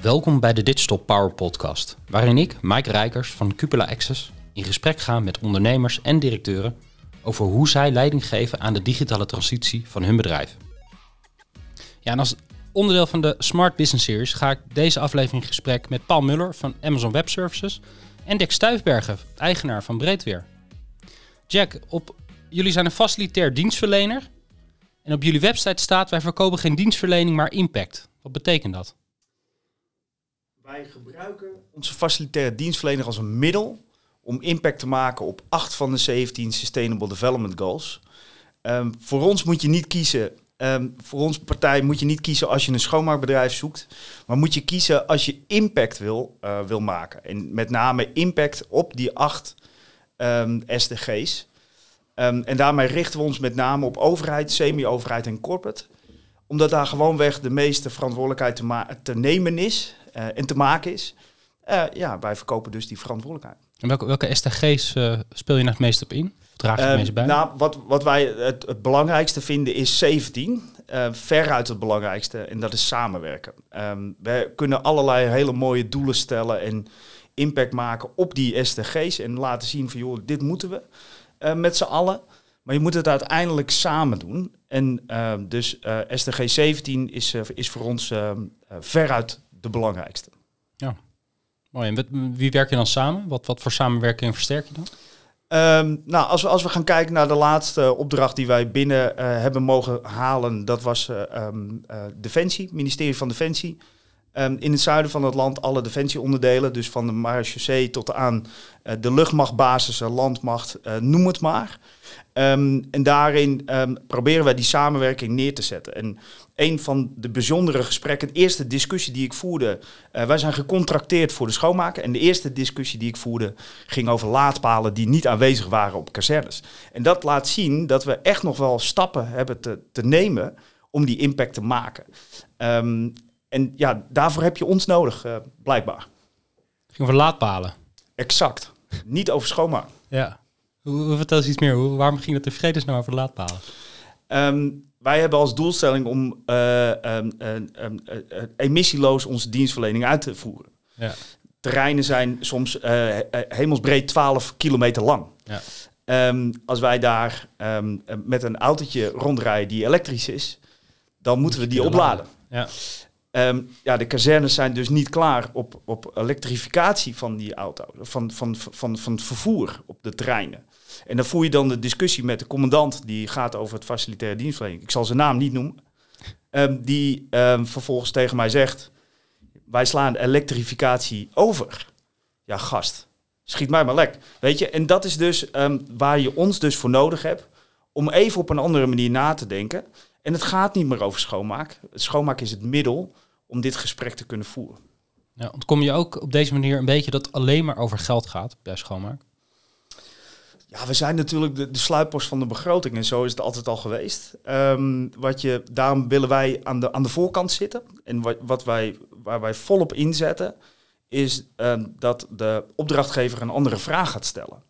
Welkom bij de Digital Power Podcast, waarin ik, Mike Rijkers van Cupola Access, in gesprek ga met ondernemers en directeuren over hoe zij leiding geven aan de digitale transitie van hun bedrijf. Ja, en als onderdeel van de Smart Business Series ga ik deze aflevering in gesprek met Paul Muller van Amazon Web Services en Dick Stuifbergen, eigenaar van Breedweer. Jack, op, jullie zijn een facilitair dienstverlener en op jullie website staat wij verkopen geen dienstverlening, maar impact. Wat betekent dat? Wij gebruiken onze facilitaire dienstverlener als een middel om impact te maken op acht van de 17 Sustainable Development Goals. Um, voor ons moet je niet kiezen, um, voor onze partij moet je niet kiezen als je een schoonmaakbedrijf zoekt, maar moet je kiezen als je impact wil, uh, wil maken. En met name impact op die acht um, SDG's. En daarmee richten we ons met name op overheid, semi-overheid en corporate omdat daar gewoonweg de meeste verantwoordelijkheid te, te nemen is uh, en te maken is. Uh, ja, wij verkopen dus die verantwoordelijkheid. En welke, welke SDG's uh, speel je nog het meest op in? Draag je het meest bij? Nou, wat, wat wij het, het belangrijkste vinden is 17. veruit het belangrijkste. En dat is samenwerken. Um, we kunnen allerlei hele mooie doelen stellen en impact maken op die SDG's. En laten zien van, joh, dit moeten we met z'n allen. Maar je moet het uiteindelijk samen doen. En uh, dus uh, SDG 17 is, uh, is voor ons veruit de belangrijkste. Ja, mooi. En wie werk je dan samen? Wat, wat voor samenwerking versterk je dan? Um, nou, als we, als we gaan kijken naar de laatste opdracht die wij binnen hebben mogen halen, dat was um, Defensie, ministerie van Defensie. Um, in het zuiden van het land alle defensieonderdelen, dus van de marechaussee tot aan de luchtmachtbasis, landmacht, noem het maar. Um, en daarin um, proberen wij die samenwerking neer te zetten. En een van de bijzondere gesprekken, de eerste discussie die ik voerde, uh, wij zijn gecontracteerd voor de schoonmaken. En de eerste discussie die ik voerde ging over laadpalen die niet aanwezig waren op kazernes. En dat laat zien dat we echt nog wel stappen hebben te, te nemen om die impact te maken. En ja, daarvoor heb je ons nodig, uh, blijkbaar. Het ging over laadpalen. Exact. niet over schoonmaken. Ja. Hoe, vertel eens iets meer. Hoe, waarom ging het in nou over laadpalen? Um, wij hebben als doelstelling om uh, um, um, emissieloos onze dienstverlening uit te voeren. Ja. Terreinen zijn soms uh, hemelsbreed 12 kilometer lang. Ja. als wij daar met een autootje rondrijden die elektrisch is, dan moeten we die opladen. Ja. Um, ja, de kazernes zijn dus niet klaar op, op elektrificatie van die auto, van, van, van, van het vervoer op de treinen. En dan voer je dan de discussie met de commandant, die gaat over het facilitaire dienstverlening. Ik zal zijn naam niet noemen. Um, die um, vervolgens tegen mij zegt: Wij slaan elektrificatie over. Ja, gast, schiet mij maar lek. Weet je, en dat is dus waar je ons dus voor nodig hebt om even op een andere manier na te denken. En het gaat niet meer over schoonmaak. Schoonmaak is het middel om dit gesprek te kunnen voeren. Ja, ontkom je ook op deze manier een beetje dat het alleen maar over geld gaat bij schoonmaak? Ja, we zijn natuurlijk de, de sluitpost van de begroting en zo is het altijd al geweest. Um, wat je, daarom willen wij aan de, aan de voorkant zitten. En wat, wat wij, waar wij volop inzetten, is um, dat de opdrachtgever een andere vraag gaat stellen.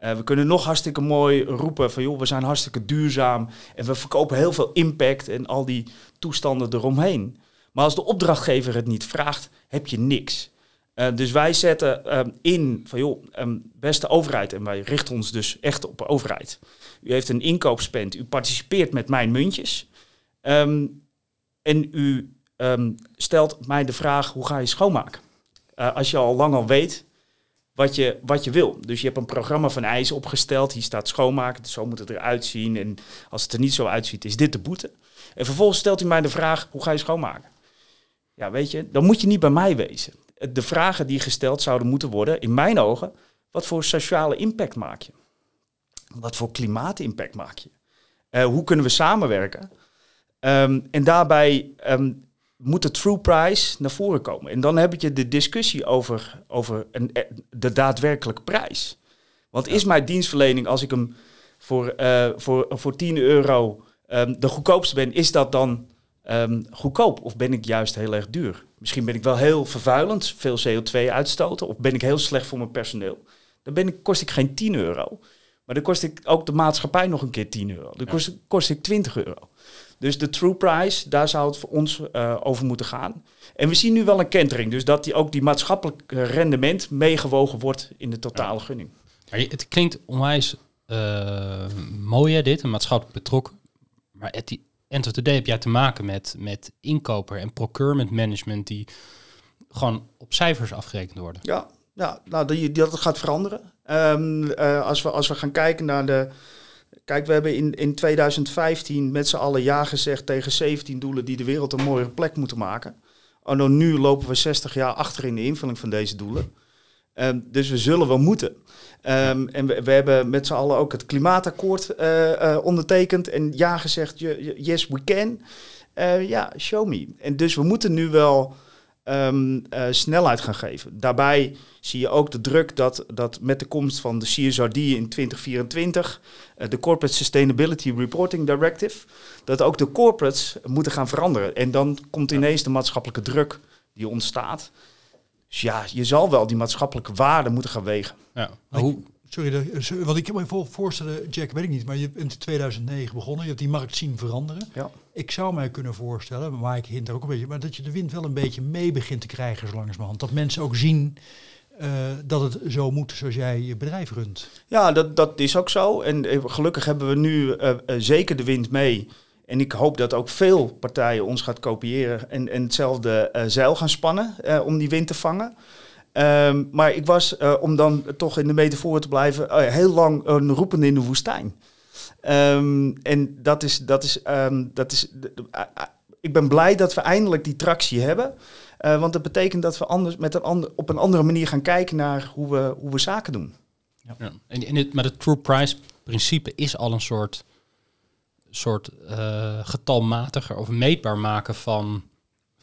Uh, we kunnen nog hartstikke mooi roepen van joh, we zijn hartstikke duurzaam en we verkopen heel veel impact en al die toestanden eromheen. Maar als de opdrachtgever het niet vraagt, heb je niks. Uh, dus wij zetten um, in van joh, um, beste overheid, en wij richten ons dus echt op overheid. U heeft een inkoopspend, u participeert met mijn muntjes. Um, en u stelt mij de vraag, hoe ga je schoonmaken? Uh, als je al lang al weet wat je, wat je wil. Dus je hebt een programma van eisen opgesteld. Hier staat schoonmaken, zo moet het eruit zien. En als het er niet zo uitziet, is dit de boete. En vervolgens stelt u mij de vraag, hoe ga je schoonmaken? Ja, weet je, dan moet je niet bij mij wezen. De vragen die gesteld zouden moeten worden, in mijn ogen, wat voor sociale impact maak je? Wat voor klimaatimpact maak je? Uh, hoe kunnen we samenwerken? Um, en daarbij um, moet de true price naar voren komen. En dan heb je de discussie over, over een, eh, de daadwerkelijke prijs. Want is mijn dienstverlening, als ik hem voor, uh, voor, voor 10 euro um, de goedkoopste ben, is dat dan um, goedkoop? Of ben ik juist heel erg duur? Misschien ben ik wel heel vervuilend, veel CO2 uitstoten, of ben ik heel slecht voor mijn personeel. Dan ben ik, kost ik geen 10 euro. Maar dan kost ik ook de maatschappij nog een keer 10 euro. Dan kost, kost ik 20 euro. Dus de true price, daar zou het voor ons uh, over moeten gaan. En we zien nu wel een kentering, dus dat die, ook die maatschappelijke rendement meegewogen wordt in de totale gunning. Maar het klinkt onwijs uh, mooi hè, dit, een maatschappelijk betrokken. Maar at the end of the day heb jij te maken met, met inkoper en procurement management die gewoon op cijfers afgerekend worden. Ja, ja nou, die, dat gaat veranderen. Um, uh, als, we, als we gaan kijken naar de... Kijk, we hebben in, in 2015 met z'n allen ja gezegd tegen 17 doelen die de wereld een mooiere plek moeten maken. Oh, nou, nu lopen we 60 jaar achter in de invulling van deze doelen. Um, dus we zullen wel moeten. Um, en we, hebben met z'n allen ook het klimaatakkoord uh, uh, ondertekend en ja gezegd, yes we can. Uh, ja, show me. En dus we moeten nu wel um, snelheid gaan geven. Daarbij zie je ook de druk dat, dat met de komst van de CSRD in 2024, de Corporate Sustainability Reporting Directive, dat ook de corporates moeten gaan veranderen. En dan komt ineens de maatschappelijke druk die ontstaat. Dus ja, je zal wel die maatschappelijke waarde moeten gaan wegen. Ja. hoe, sorry, wat ik me voorstellen, Jack, weet ik niet, maar je bent in 2009 begonnen, je hebt die markt zien veranderen. Ja. Ik zou mij kunnen voorstellen, maar ik hint er ook een beetje, maar dat je de wind wel een beetje mee begint te krijgen zo langzamerhand. Dat mensen ook zien uh, dat het zo moet zoals jij je bedrijf runt. Ja, dat, dat is ook zo. En eh, gelukkig hebben we nu uh, zeker de wind mee. En ik hoop dat ook veel partijen ons gaat kopiëren en, en hetzelfde zeil gaan spannen om die wind te vangen. Um, maar ik was, uh, om dan toch in de metafoor te blijven, heel lang een roepende in de woestijn. Um, en dat is, dat is, um, dat is ik ben blij dat we eindelijk die tractie hebben. want dat betekent dat we anders, met een ander, op een andere manier gaan kijken naar hoe we, hoe we zaken doen. Ja. ja. En, en het, maar het true price principe is al een soort soort getalmatiger of meetbaar maken van,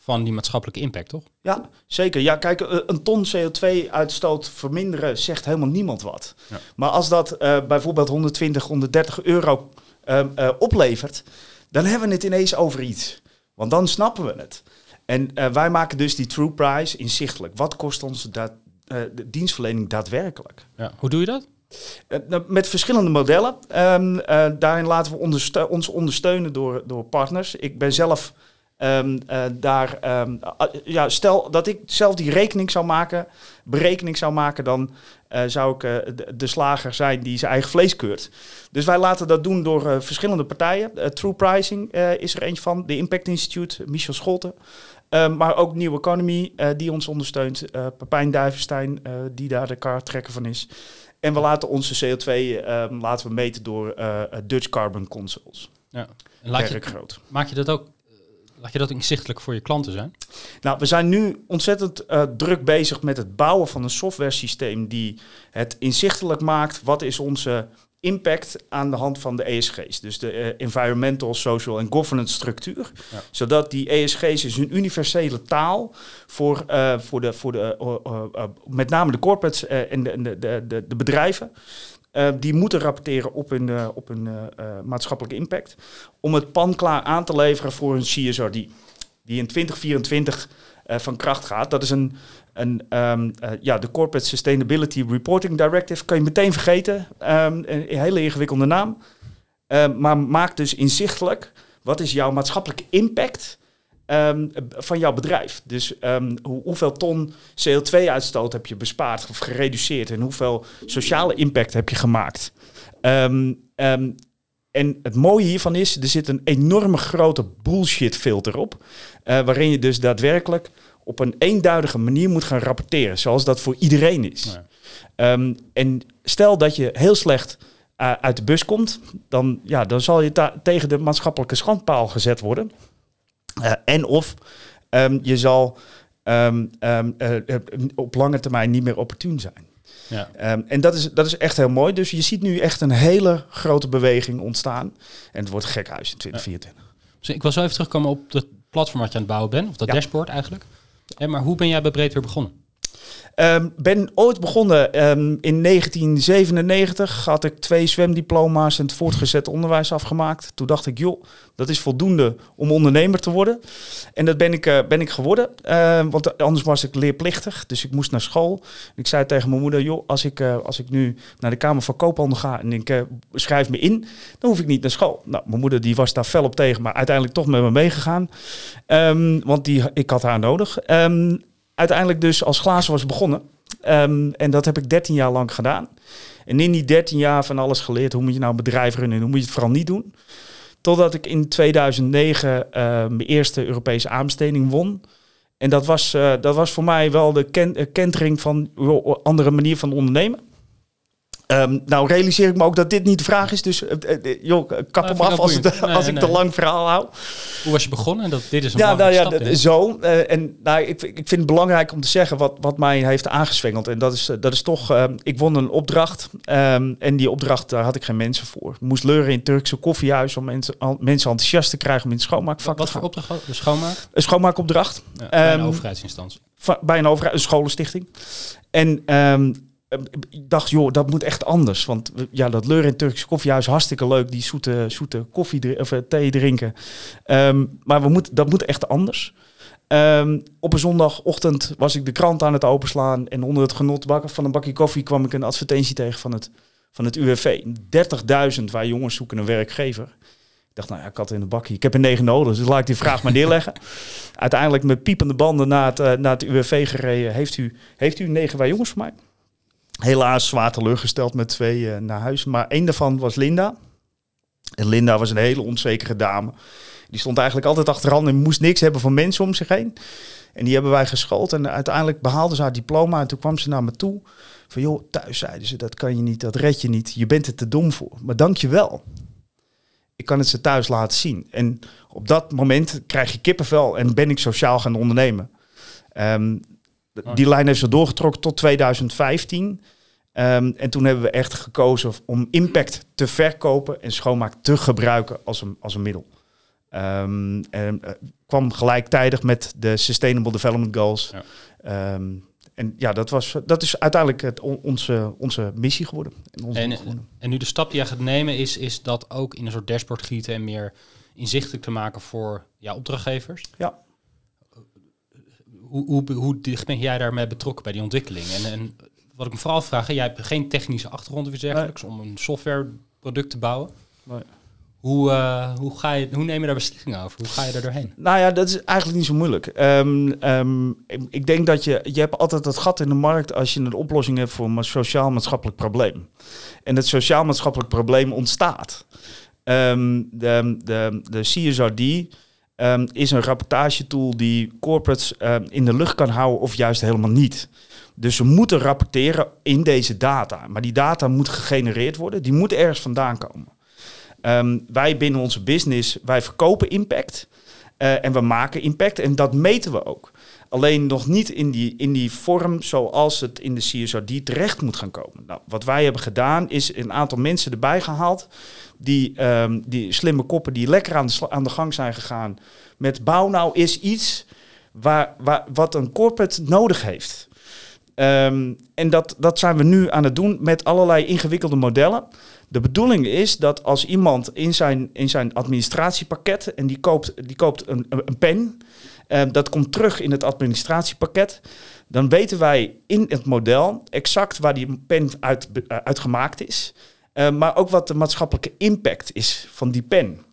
van die maatschappelijke impact, toch? Ja, zeker. Ja, kijk, eh, een ton CO2-uitstoot verminderen zegt helemaal niemand wat. Ja. Maar als dat uh, bijvoorbeeld 120, 130 euro uh, uh, oplevert, dan hebben we het ineens over iets. Want dan snappen we het. En wij maken dus die true price inzichtelijk. Wat kost ons dat, de dienstverlening daadwerkelijk? Ja. Hoe doe je dat? Eh, nou, met verschillende modellen. Um, uh, daarin laten we onderste ons ondersteunen door, door partners. Ik ben zelf um, uh, daar. Um, ja, stel dat ik zelf die rekening zou maken, berekening zou maken, dan zou ik de, de, slager zijn die zijn eigen vlees keurt. Dus wij laten dat doen door verschillende partijen. True Pricing is er eentje van, de Impact Institute, Michel Scholten. maar ook New Economy, die ons ondersteunt. Pepijn Duivenstein, die daar de kaarttrekker van is. En we laten onze CO2 um, laten we meten door Dutch Carbon Consoles. Ja. En laat je, groot. Maak je dat ook Laat je dat inzichtelijk voor je klanten zijn? Nou, we zijn nu ontzettend uh, druk bezig met het bouwen van een software systeem die het inzichtelijk maakt. Wat is onze impact aan de hand van de ESG's. Dus de uh, Environmental, Social en Governance structuur. Ja. Zodat die ESG's is een universele taal voor, uh, voor, de, voor de, uh, met name de corporates en de, de, de, de bedrijven. Die moeten rapporteren op hun, op hun maatschappelijke impact. Om het pan klaar aan te leveren voor een CSRD. Die in 2024 van kracht gaat. Dat is een, een, uh, ja, de Corporate Sustainability Reporting Directive kan je meteen vergeten. Um, een, hele ingewikkelde naam. Maar maak dus inzichtelijk wat is jouw maatschappelijke impact van jouw bedrijf. Dus hoe, hoeveel ton CO2-uitstoot heb je bespaard of gereduceerd en hoeveel sociale impact heb je gemaakt. en het mooie hiervan is, er zit een enorme grote bullshit filter op, uh, waarin je dus daadwerkelijk op een eenduidige manier moet gaan rapporteren, zoals dat voor iedereen is. En stel dat je heel slecht uh, uit de bus komt, dan, ja, dan zal je tegen de maatschappelijke schandpaal gezet worden. Uh, en of um, je zal um, uh, op lange termijn niet meer opportun zijn. Ja. en dat is, dat is echt heel mooi. Dus je ziet nu echt een hele grote beweging ontstaan. En het wordt gek huis in 2024. Ja. Dus ik wil zo even terugkomen op het platform wat je aan het bouwen bent, of dat dashboard eigenlijk. En maar hoe ben jij bij Breed weer begonnen? Um, ben ooit begonnen um, in 1997. Had ik twee zwemdiploma's en het voortgezet onderwijs afgemaakt. Toen dacht ik, joh, dat is voldoende om ondernemer te worden. En dat ben ik, uh, ben ik geworden. Uh, want anders was ik leerplichtig. Dus ik moest naar school. Ik zei tegen mijn moeder, joh, als ik, uh, als ik nu naar de Kamer van Koophandel ga en ik schrijf me in, dan hoef ik niet naar school. Nou, mijn moeder die was daar fel op tegen, maar uiteindelijk toch met me meegegaan. Want die, ik had haar nodig uiteindelijk dus als glazen was begonnen. Um, en dat heb ik 13 jaar lang gedaan. En in die 13 jaar van alles geleerd. Hoe moet je nou een bedrijf runnen en hoe moet je het vooral niet doen. Totdat ik in 2009 uh, mijn eerste Europese aanbesteding won. En dat was, uh, dat was voor mij wel de ken kentering van een andere manier van ondernemen. Um, nou realiseer ik me ook dat dit niet de vraag is, dus uh, uh, joh, kap hem af als, het, nee, als nee, ik te lang verhaal hou. Hoe was je begonnen? Dat dit is een ja, nou ja, stap, zo. Uh, en nou, ik, ik vind het belangrijk om te zeggen wat, wat mij heeft aangezwengeld. En dat is, dat is toch, ehm, ik won een opdracht um, en die opdracht daar had ik geen mensen voor. Ik moest leuren in Turkse koffiehuis om mensen, al, mensen enthousiast te krijgen om in het schoonmaakvak wat, wat voor opdracht? De schoonmaak? Een schoonmaakopdracht. Ja, bij een overheidsinstantie. Bij een overheid, een scholenstichting. En ik dacht, joh, dat moet echt anders. Want ja, dat Leur in Turkse koffiehuis, hartstikke leuk. Die zoete, zoete koffie of thee drinken. Um, maar we moet, dat moet echt anders. Um, op een zondagochtend was ik de krant aan het openslaan. En onder het genot bakken van een bakje koffie kwam ik een advertentie tegen van het, van het UWV. 30.000 waar jongens zoeken een werkgever. Ik dacht, nou ja, ik had in de bakje. Ik heb er negen nodig, dus laat ik die vraag maar neerleggen. Uiteindelijk met piepende banden naar het, uh, naar het UWV gereden. Heeft u, heeft u negen wij jongens voor mij? Helaas zwaar teleurgesteld met twee uh, naar huis. Maar één daarvan was Linda. En Linda was een hele onzekere dame. Die stond eigenlijk altijd achteraan en moest niks hebben van mensen om zich heen. En die hebben wij geschoold. En uiteindelijk behaalde ze haar diploma. En toen kwam ze naar me toe. Van joh, thuis zeiden ze, dat kan je niet, dat red je niet. Je bent er te dom voor. Maar dank je wel. Ik kan het ze thuis laten zien. En op dat moment krijg je kippenvel en ben ik sociaal gaan ondernemen. Um, die lijn heeft ze doorgetrokken tot 2015. Um, en toen hebben we echt gekozen om impact te verkopen en schoonmaak te gebruiken als een, als een middel. Um, en uh, kwam gelijktijdig met de Sustainable Development Goals. Ja. Um, en ja, dat, was, dat is uiteindelijk het, onze, onze missie geworden. Onze en, en, nu de stap die je gaat nemen is, is dat ook in een soort dashboard gieten en meer inzichtelijk te maken voor ja, opdrachtgevers. Ja hoe, hoe, hoe dicht ben jij daarmee betrokken bij die ontwikkeling? En, en wat ik me vooral vraag, jij hebt geen technische achtergrond of iets dergelijks om een softwareproduct te bouwen. Nee. Hoe, uh, hoe, ga je, hoe neem je daar beslissingen over? Hoe ga je daar doorheen? Nou ja, dat is eigenlijk niet zo moeilijk. Um, um, ik denk dat je, je hebt altijd dat gat in de markt als je een oplossing hebt voor een sociaal-maatschappelijk probleem. En het sociaal-maatschappelijk probleem ontstaat. Um, de, de, de CSRD, um, is een rapportagetool die corporates um, in de lucht kan houden of juist helemaal niet. Dus ze moeten rapporteren in deze data. Maar die data moet gegenereerd worden, die moet ergens vandaan komen. Um, wij binnen onze business, wij verkopen impact uh, en we maken impact en dat meten we ook. Alleen nog niet in die, in die vorm zoals het in de CSRD terecht moet gaan komen. Nou, wat wij hebben gedaan is een aantal mensen erbij gehaald. Die, um, die slimme koppen die lekker aan de, aan de gang zijn gegaan met bouw nou is iets waar, waar, wat een corporate nodig heeft. Um, en dat, dat zijn we nu aan het doen met allerlei ingewikkelde modellen. De bedoeling is dat als iemand in zijn, in zijn administratiepakket en die koopt, die koopt een, een pen, uh, dat komt terug in het administratiepakket, dan weten wij in het model exact waar die pen uit, uit gemaakt is, uh, maar ook wat de maatschappelijke impact is van die pen.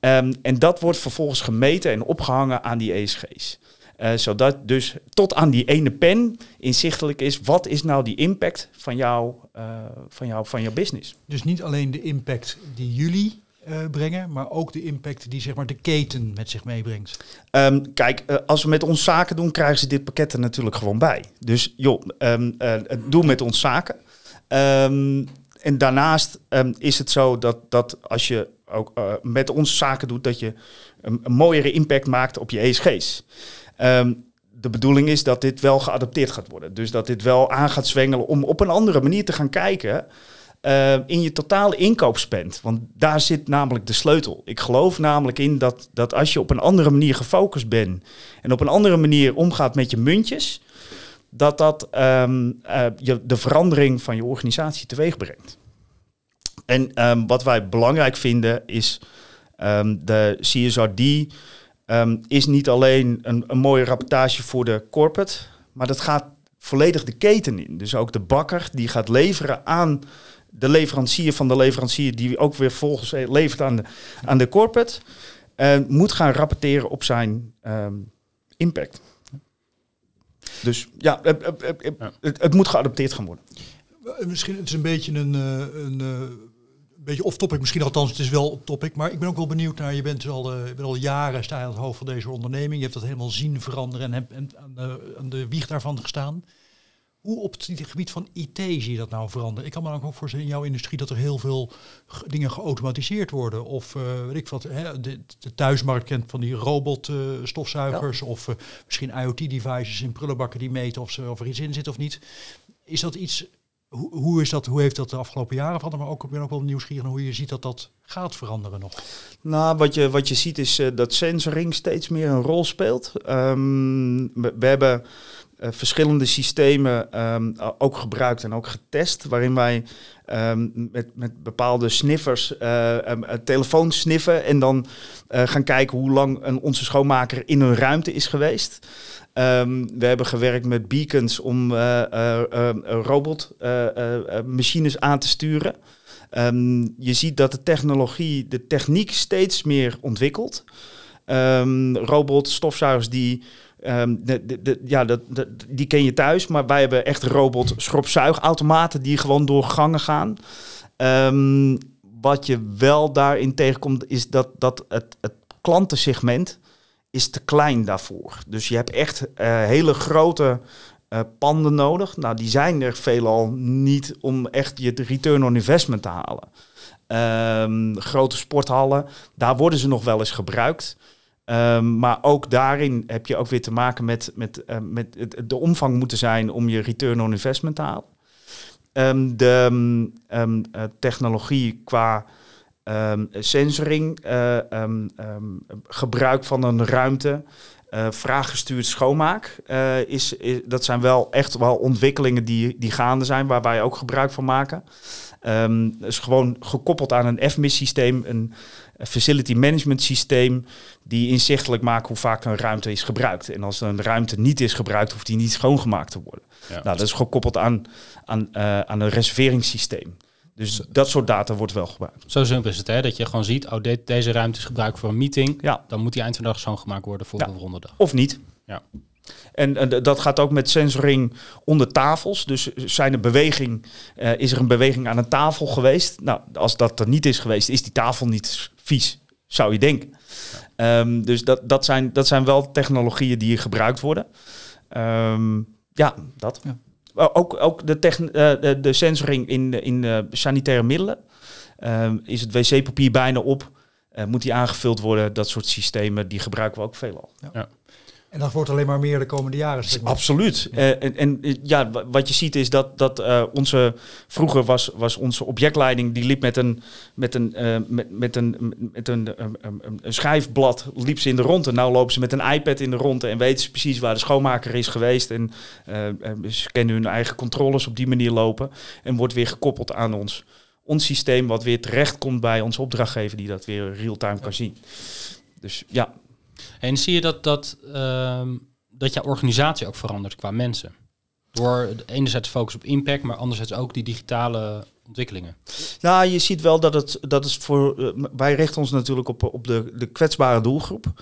Um, en dat wordt vervolgens gemeten en opgehangen aan die ESG's. Uh, zodat dus tot aan die ene pen inzichtelijk is, wat is nou die impact van, jou, uh, van, jou, van jouw business. Dus niet alleen de impact die jullie uh, brengen, maar ook de impact die zeg maar, de keten met zich meebrengt. Um, kijk, als we met ons zaken doen, krijgen ze dit pakket er natuurlijk gewoon bij. Dus joh, um, doe met ons zaken. Um, en daarnaast is het zo dat, dat als je ook met ons zaken doet, dat je een, een mooiere impact maakt op je ESG's. De bedoeling is dat dit wel geadopteerd gaat worden. Dus dat dit wel aan gaat zwengelen om op een andere manier te gaan kijken uh, in je totale inkoopspend. Want daar zit namelijk de sleutel. Ik geloof namelijk in dat, dat als je op een andere manier gefocust bent en op een andere manier omgaat met je muntjes, dat dat um, je, de verandering van je organisatie teweeg brengt. En um, wat wij belangrijk vinden is um, de CSRD is niet alleen een, een mooie rapportage voor de corporate, maar dat gaat volledig de keten in. Dus ook de bakker die gaat leveren aan de leverancier van de leverancier, die ook weer volgens levert aan de, aan de corporate, uh, moet gaan rapporteren op zijn um, impact. Dus ja, het, het, moet geadopteerd gaan worden. Eh, misschien het is een beetje een, eh, een, een beetje off-topic, misschien althans, het is wel op-topic. Maar ik ben ook wel benieuwd naar, je bent al, bent al jaren sta je aan het hoofd van deze onderneming. Je hebt dat helemaal zien veranderen en hebt en aan, de, aan de wieg daarvan gestaan. Hoe op het gebied van IT zie je dat nou veranderen? Ik kan me ook voorstellen in jouw industrie dat er heel veel dingen geautomatiseerd worden. Of uh, weet ik wat, hè, de, de, thuismarkt kent van die robotstofzuigers. Uh, of uh, misschien IoT-devices in prullenbakken die meten of, ze, of er iets in zit of niet. Is dat iets hoe, hoe, is dat, hoe heeft dat de afgelopen jaren veranderd? Maar ook, ik ben ook wel nieuwsgierig naar hoe je ziet dat dat gaat veranderen nog. Nou, wat je, wat je ziet is uh, dat sensoring steeds meer een rol speelt. Um, we, we, hebben verschillende systemen um, ook gebruikt en ook getest, waarin wij um, met, met bepaalde sniffers um, telefoon sniffen en dan gaan kijken hoe lang een, onze schoonmaker in een ruimte is geweest. We hebben gewerkt met beacons om uh, uh, robotmachines aan te sturen. Je ziet dat de technologie, de techniek steeds meer ontwikkelt. Um, robot, stofzuigers die De, ja, die ken je thuis, maar wij hebben echt robot schropzuigautomaten die gewoon door gangen gaan. Um, wat je wel daarin tegenkomt, is dat, dat het, het klantensegment is te klein daarvoor. Dus je hebt echt uh, hele grote uh, panden nodig. Nou, die zijn er veelal niet om echt je return on investment te halen. Um, grote sporthallen, daar worden ze nog wel eens gebruikt. Um, maar ook daarin heb je ook weer te maken met, met, uh, met de omvang moeten zijn om je return on investment te halen. Um, de um, technologie qua sensoring, um, gebruik van een ruimte, vraaggestuurd schoonmaak. Is, is, dat zijn wel echt wel ontwikkelingen die, die gaande zijn, waar wij ook gebruik van maken. Um, is gewoon gekoppeld aan een FMIS-systeem, een facility management systeem, die inzichtelijk maakt hoe vaak een ruimte is gebruikt. En als een ruimte niet is gebruikt, hoeft die niet schoongemaakt te worden. Ja. Nou, dat is gekoppeld aan, aan, uh, aan een reserveringssysteem. Dus dat soort data wordt wel gebruikt. Zo simpel is het, hè? Dat je gewoon ziet, oh, de, deze ruimte is gebruikt voor een meeting. Ja. Dan moet die eind van de dag schoongemaakt worden voor ja. de volgende dag. Of niet. Ja. En, en, dat gaat ook met sensoring onder tafels. Dus zijn er beweging, uh, is er een beweging aan een tafel geweest? Nou, als dat er niet is geweest, is die tafel niet vies, zou je denken. Ja. Um, dus dat, dat, zijn, dat zijn wel technologieën die gebruikt worden. Um, ja, dat. Ja. Ook, ook de, de, de sensoring in, in uh, sanitaire middelen. Uh, is het wc-papier bijna op? Uh, moet die aangevuld worden? Dat soort systemen, die gebruiken we ook veelal. Ja. En dat wordt alleen maar meer de komende jaren. Zeg maar. Absoluut. Ja. Uh, en, en, ja, wat je ziet is dat, dat uh, onze vroeger was, was onze objectleiding die liep met een met een uh, met, met een met een, een, schijfblad liep ze in de ronde. Nou lopen ze met een iPad in de ronde en weten ze precies waar de schoonmaker is geweest en ze kennen hun eigen controles op die manier lopen en wordt weer gekoppeld aan ons ons systeem wat weer terecht komt bij onze opdrachtgever die dat weer real-time kan zien. Dus ja, en zie je dat, dat, uh, dat jouw organisatie ook verandert qua mensen? Door enerzijds focus op impact, maar anderzijds ook die digitale ontwikkelingen. Nou, je ziet wel dat het, dat is voor. Uh, wij richten ons natuurlijk op, op de, de kwetsbare doelgroep.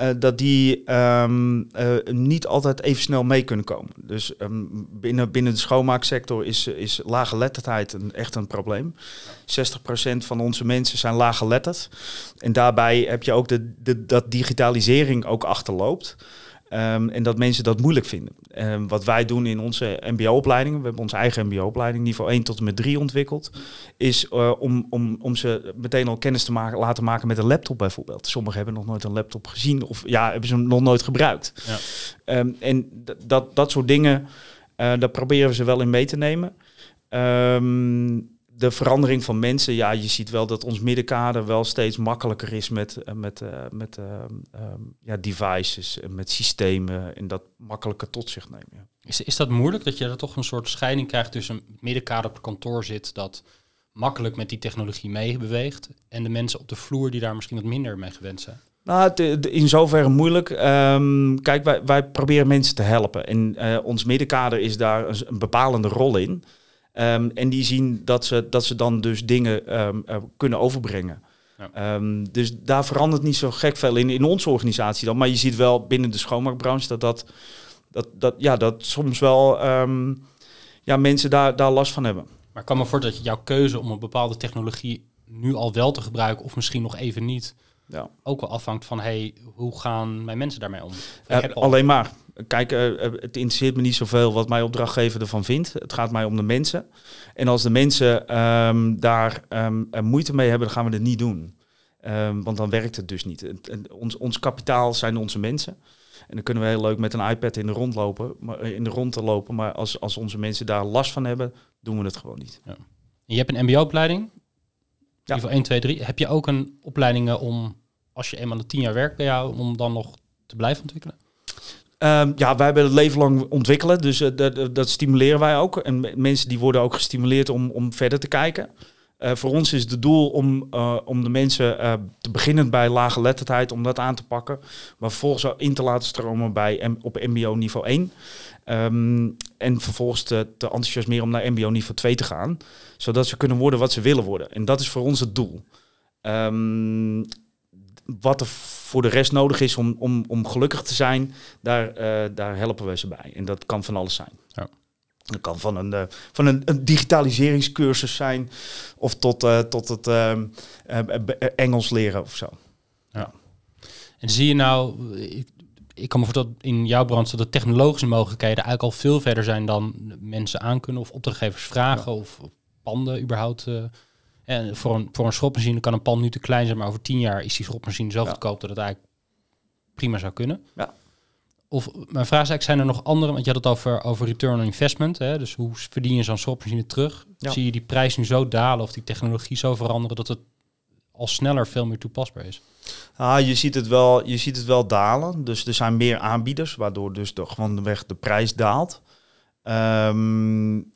Uh, dat die um, uh, niet altijd even snel mee kunnen komen. Dus um, binnen, binnen de schoonmaaksector is, is lage een, echt een probleem. 60% van onze mensen zijn laaggeletterd. En daarbij heb je ook de, dat digitalisering ook achterloopt. Um, en dat mensen dat moeilijk vinden. Um, wat wij doen in onze MBO-opleidingen, we hebben onze eigen MBO-opleiding, niveau 1 tot en met 3 ontwikkeld, is uh, om, om, om ze meteen al kennis te maken, laten maken met een laptop bijvoorbeeld. Sommigen hebben nog nooit een laptop gezien of ja, hebben ze hem nog nooit gebruikt. Ja. Um, en dat, dat soort dingen, uh, daar proberen we ze wel in mee te nemen. De verandering van mensen, ja, je ziet wel dat ons middenkader wel steeds makkelijker is met, uh, met, uh, met um, ja, devices, en met systemen en dat makkelijker tot zich nemen. Ja. Is, is dat moeilijk dat je er toch een soort scheiding krijgt tussen een middenkader op kantoor zit dat makkelijk met die technologie meebeweegt en de mensen op de vloer die daar misschien wat minder mee gewend zijn? Nou, in zoverre moeilijk. Um, kijk, wij, wij proberen mensen te helpen. En uh, ons middenkader is daar een, een bepalende rol in. Um, en die zien dat ze, dat ze dan dus dingen um, uh, kunnen overbrengen. Ja. dus daar verandert niet zo gek veel in, in onze organisatie dan. Maar je ziet wel binnen de schoonmaakbranche dat, dat, dat, dat, ja, dat soms wel ja, mensen daar, daar last van hebben. Maar ik kan me voorstellen dat jouw keuze om een bepaalde technologie nu al wel te gebruiken of misschien nog even niet ja. ook wel afhangt van hey, hoe gaan mijn mensen daarmee om? Uh, alleen maar. Kijk, uh, het interesseert me niet zoveel wat mijn opdrachtgever ervan vindt. Het gaat mij om de mensen. En als de mensen um, daar um, moeite mee hebben, dan gaan we het niet doen. Um, want dan werkt het dus niet. En ons, ons kapitaal zijn onze mensen. En dan kunnen we heel leuk met een iPad in de rond lopen, maar, in de rond te lopen. Maar als, als onze mensen daar last van hebben, doen we het gewoon niet. Ja. Je hebt een MBO-opleiding. Ja. In ieder geval 1, 2, 3. Heb je ook een opleiding om, als je eenmaal de tien jaar werkt bij jou, om dan nog te blijven ontwikkelen? Um, ja, wij hebben het leven lang ontwikkelen, dus uh, dat, stimuleren wij ook. En mensen die worden ook gestimuleerd om, om verder te kijken. Uh, voor ons is het doel om, uh, om de mensen te beginnen bij lage letterheid, om dat aan te pakken. Maar vervolgens in te laten stromen bij, op MBO niveau 1. Um, en vervolgens te, te enthousiasmeren om naar MBO niveau 2 te gaan. Zodat ze kunnen worden wat ze willen worden. En dat is voor ons het doel. Um, wat er voor de rest nodig is om, om, om gelukkig te zijn, daar, uh, daar helpen we ze bij. En dat kan van alles zijn. Ja. Dat kan van een, uh, van een, een, digitaliseringscursus zijn of tot, uh, tot het ehm, Engels leren of zo. Ja. En zie je nou, ik, ik kan me voorstellen dat in jouw branche dat de technologische mogelijkheden eigenlijk al veel verder zijn dan mensen aankunnen of opdrachtgevers vragen ja. of panden überhaupt. En voor een, voor een schropmachine kan een pand nu te klein zijn, maar over tien jaar is die schropmachine zo goedkoop dat het eigenlijk prima zou kunnen. Ja. Of mijn vraag is eigenlijk, zijn er nog andere, want je had het over, over return on investment, hè? dus hoe verdien je zo'n schropmachine terug? Ja. Zie je die prijs nu zo dalen of die technologie zo veranderen dat het al sneller veel meer toepasbaar is? Ah, je, ziet het wel, je ziet het wel dalen. Dus er zijn meer aanbieders, waardoor dus de, gewoon de weg de prijs daalt. Um,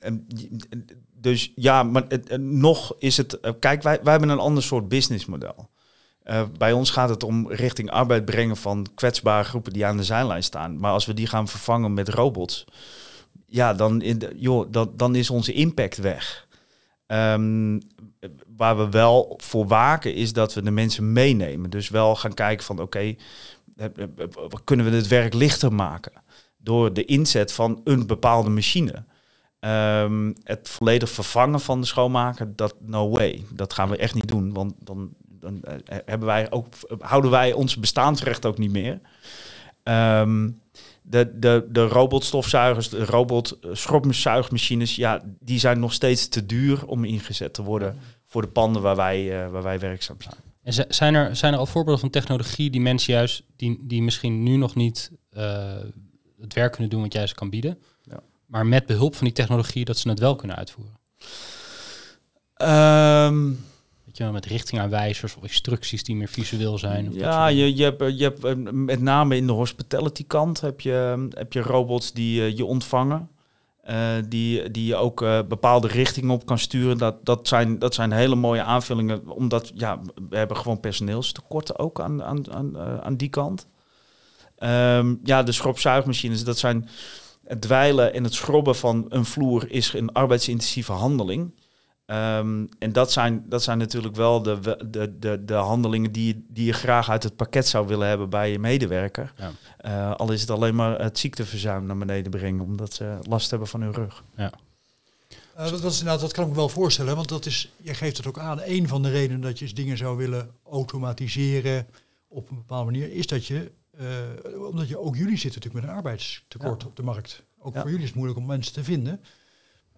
dus ja, maar het, nog is het. Eh, kijk, wij, wij hebben een ander soort businessmodel. Uh, bij ons gaat het om richting arbeid brengen van kwetsbare groepen die aan de zijlijn staan. Maar als we die gaan vervangen met robots, ja, dan, in joh, dan, is onze impact weg. Um, waar we wel voor waken is dat we de mensen meenemen. Dus wel gaan kijken van oké, kunnen we het werk lichter maken? Door de inzet van een bepaalde machine. Um, het volledig vervangen van de schoonmaker, dat no way. Dat gaan we echt niet doen, want dan, dan uh, hebben wij ook, houden wij ons bestaansrecht ook niet meer. Um, de, de, de robotstofzuigers, de robot schropzuigmachines, ja, die zijn nog steeds te duur om ingezet te worden voor de panden waar wij, waar wij werkzaam zijn. En zijn er, zijn er al voorbeelden van technologie die mensen juist, die, die misschien nu nog niet het werk kunnen doen wat jij ze kan bieden. Maar met behulp van die technologie dat ze het wel kunnen uitvoeren? Um, Weet je, met richtingaanwijzers of instructies die meer visueel zijn. Of ja, je, je, hebt, je hebt eh, met name in de hospitality kant heb je, heb je robots die uh, je ontvangen. Uh, die, die je ook uh, bepaalde richtingen op kan sturen. Dat, dat, zijn, dat zijn hele mooie aanvullingen. Omdat ja, we hebben gewoon personeelstekorten ook aan, aan, aan, aan die kant. Um, ja, de schropzuigmachines, dat zijn het dweilen en het schrobben van een vloer is een arbeidsintensieve handeling. Um, en dat zijn, dat zijn natuurlijk wel de, de, de, de handelingen die, die je graag uit het pakket zou willen hebben bij je medewerker. Ja. Uh, al is het alleen maar het ziekteverzuim naar beneden brengen, omdat ze last hebben van hun rug. Ja. Uh, dat, dat, is, nou, dat kan ik me wel voorstellen, want dat is, je geeft het ook aan. Een van de redenen dat je dingen zou willen automatiseren op een bepaalde manier, is dat je, uh, omdat je ook jullie zitten natuurlijk met een arbeidstekort ja. op de markt. Ook ja. voor jullie is het moeilijk om mensen te vinden.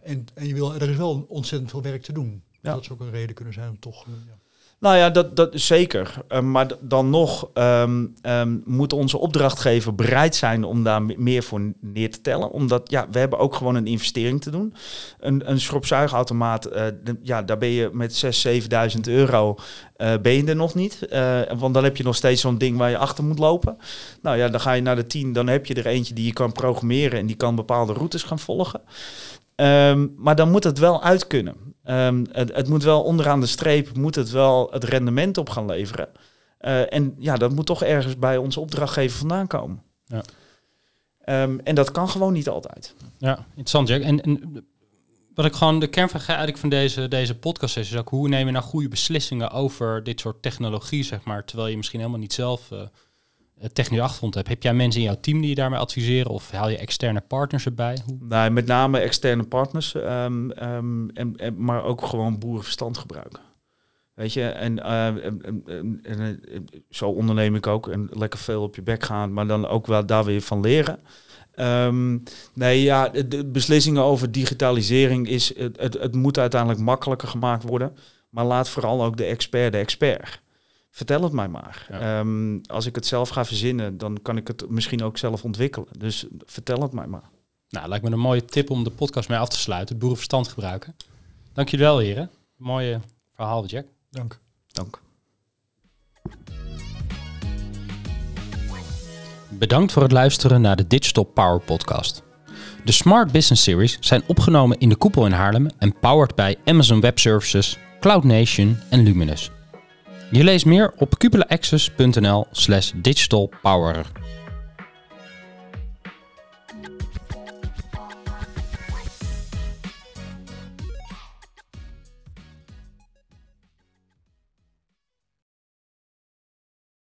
En, en je wil, er is wel ontzettend veel werk te doen. Ja. Dat zou ook een reden kunnen zijn om toch... Uh, ja. Nou ja, dat, dat zeker. Uh, maar dan nog um, moet onze opdrachtgever bereid zijn om daar meer voor neer te tellen. Omdat ja, we hebben ook gewoon een investering te doen. Een, een schropzuigautomaat, uh, ja, daar ben je met 6.000, 7.000 euro uh, ben je er nog niet. want dan heb je nog steeds zo'n ding waar je achter moet lopen. Nou ja, dan ga je naar de 10, dan heb je er eentje die je kan programmeren en die kan bepaalde routes gaan volgen. Um, maar dan moet het wel uit kunnen. Um, het, het, moet wel onderaan de streep, moet het wel het rendement op gaan leveren. Uh, en ja, dat moet toch ergens bij onze opdrachtgever vandaan komen. Ja. Um, en dat kan gewoon niet altijd. Ja, interessant Jack. En, en wat ik gewoon de kernvraag eigenlijk van deze, deze podcast is, is ook hoe neem je nou goede beslissingen over dit soort technologie, zeg maar, terwijl je misschien helemaal niet zelf uh, technische achtergrond hebt. Heb jij mensen in jouw team die je daarmee adviseren of haal je externe partners erbij? Nee, met name externe partners, um, um, en, en, maar ook gewoon boerenverstand gebruiken. Weet je, en, uh, en, zo onderneem ik ook en lekker veel op je bek gaan, maar dan ook wel daar weer van leren. Um, nee, ja, de beslissingen over digitalisering is, het, het moet uiteindelijk makkelijker gemaakt worden, maar laat vooral ook de expert de expert vertel het mij maar. Ehm, als ik het zelf ga verzinnen, dan kan ik het misschien ook zelf ontwikkelen. Dus vertel het mij maar. Nou, lijkt me een mooie tip om de podcast mee af te sluiten. Boerenverstand gebruiken. Dank jullie wel, heren. Mooie verhaal, Jack. Dank. Dank. Bedankt voor het luisteren naar de Digital Power Podcast. De Smart Business Series zijn opgenomen in de koepel in Haarlem en powered bij Amazon Web Services, Cloud Nation en Luminous. Je leest meer op cupulaaccess.nl slash digitalpower.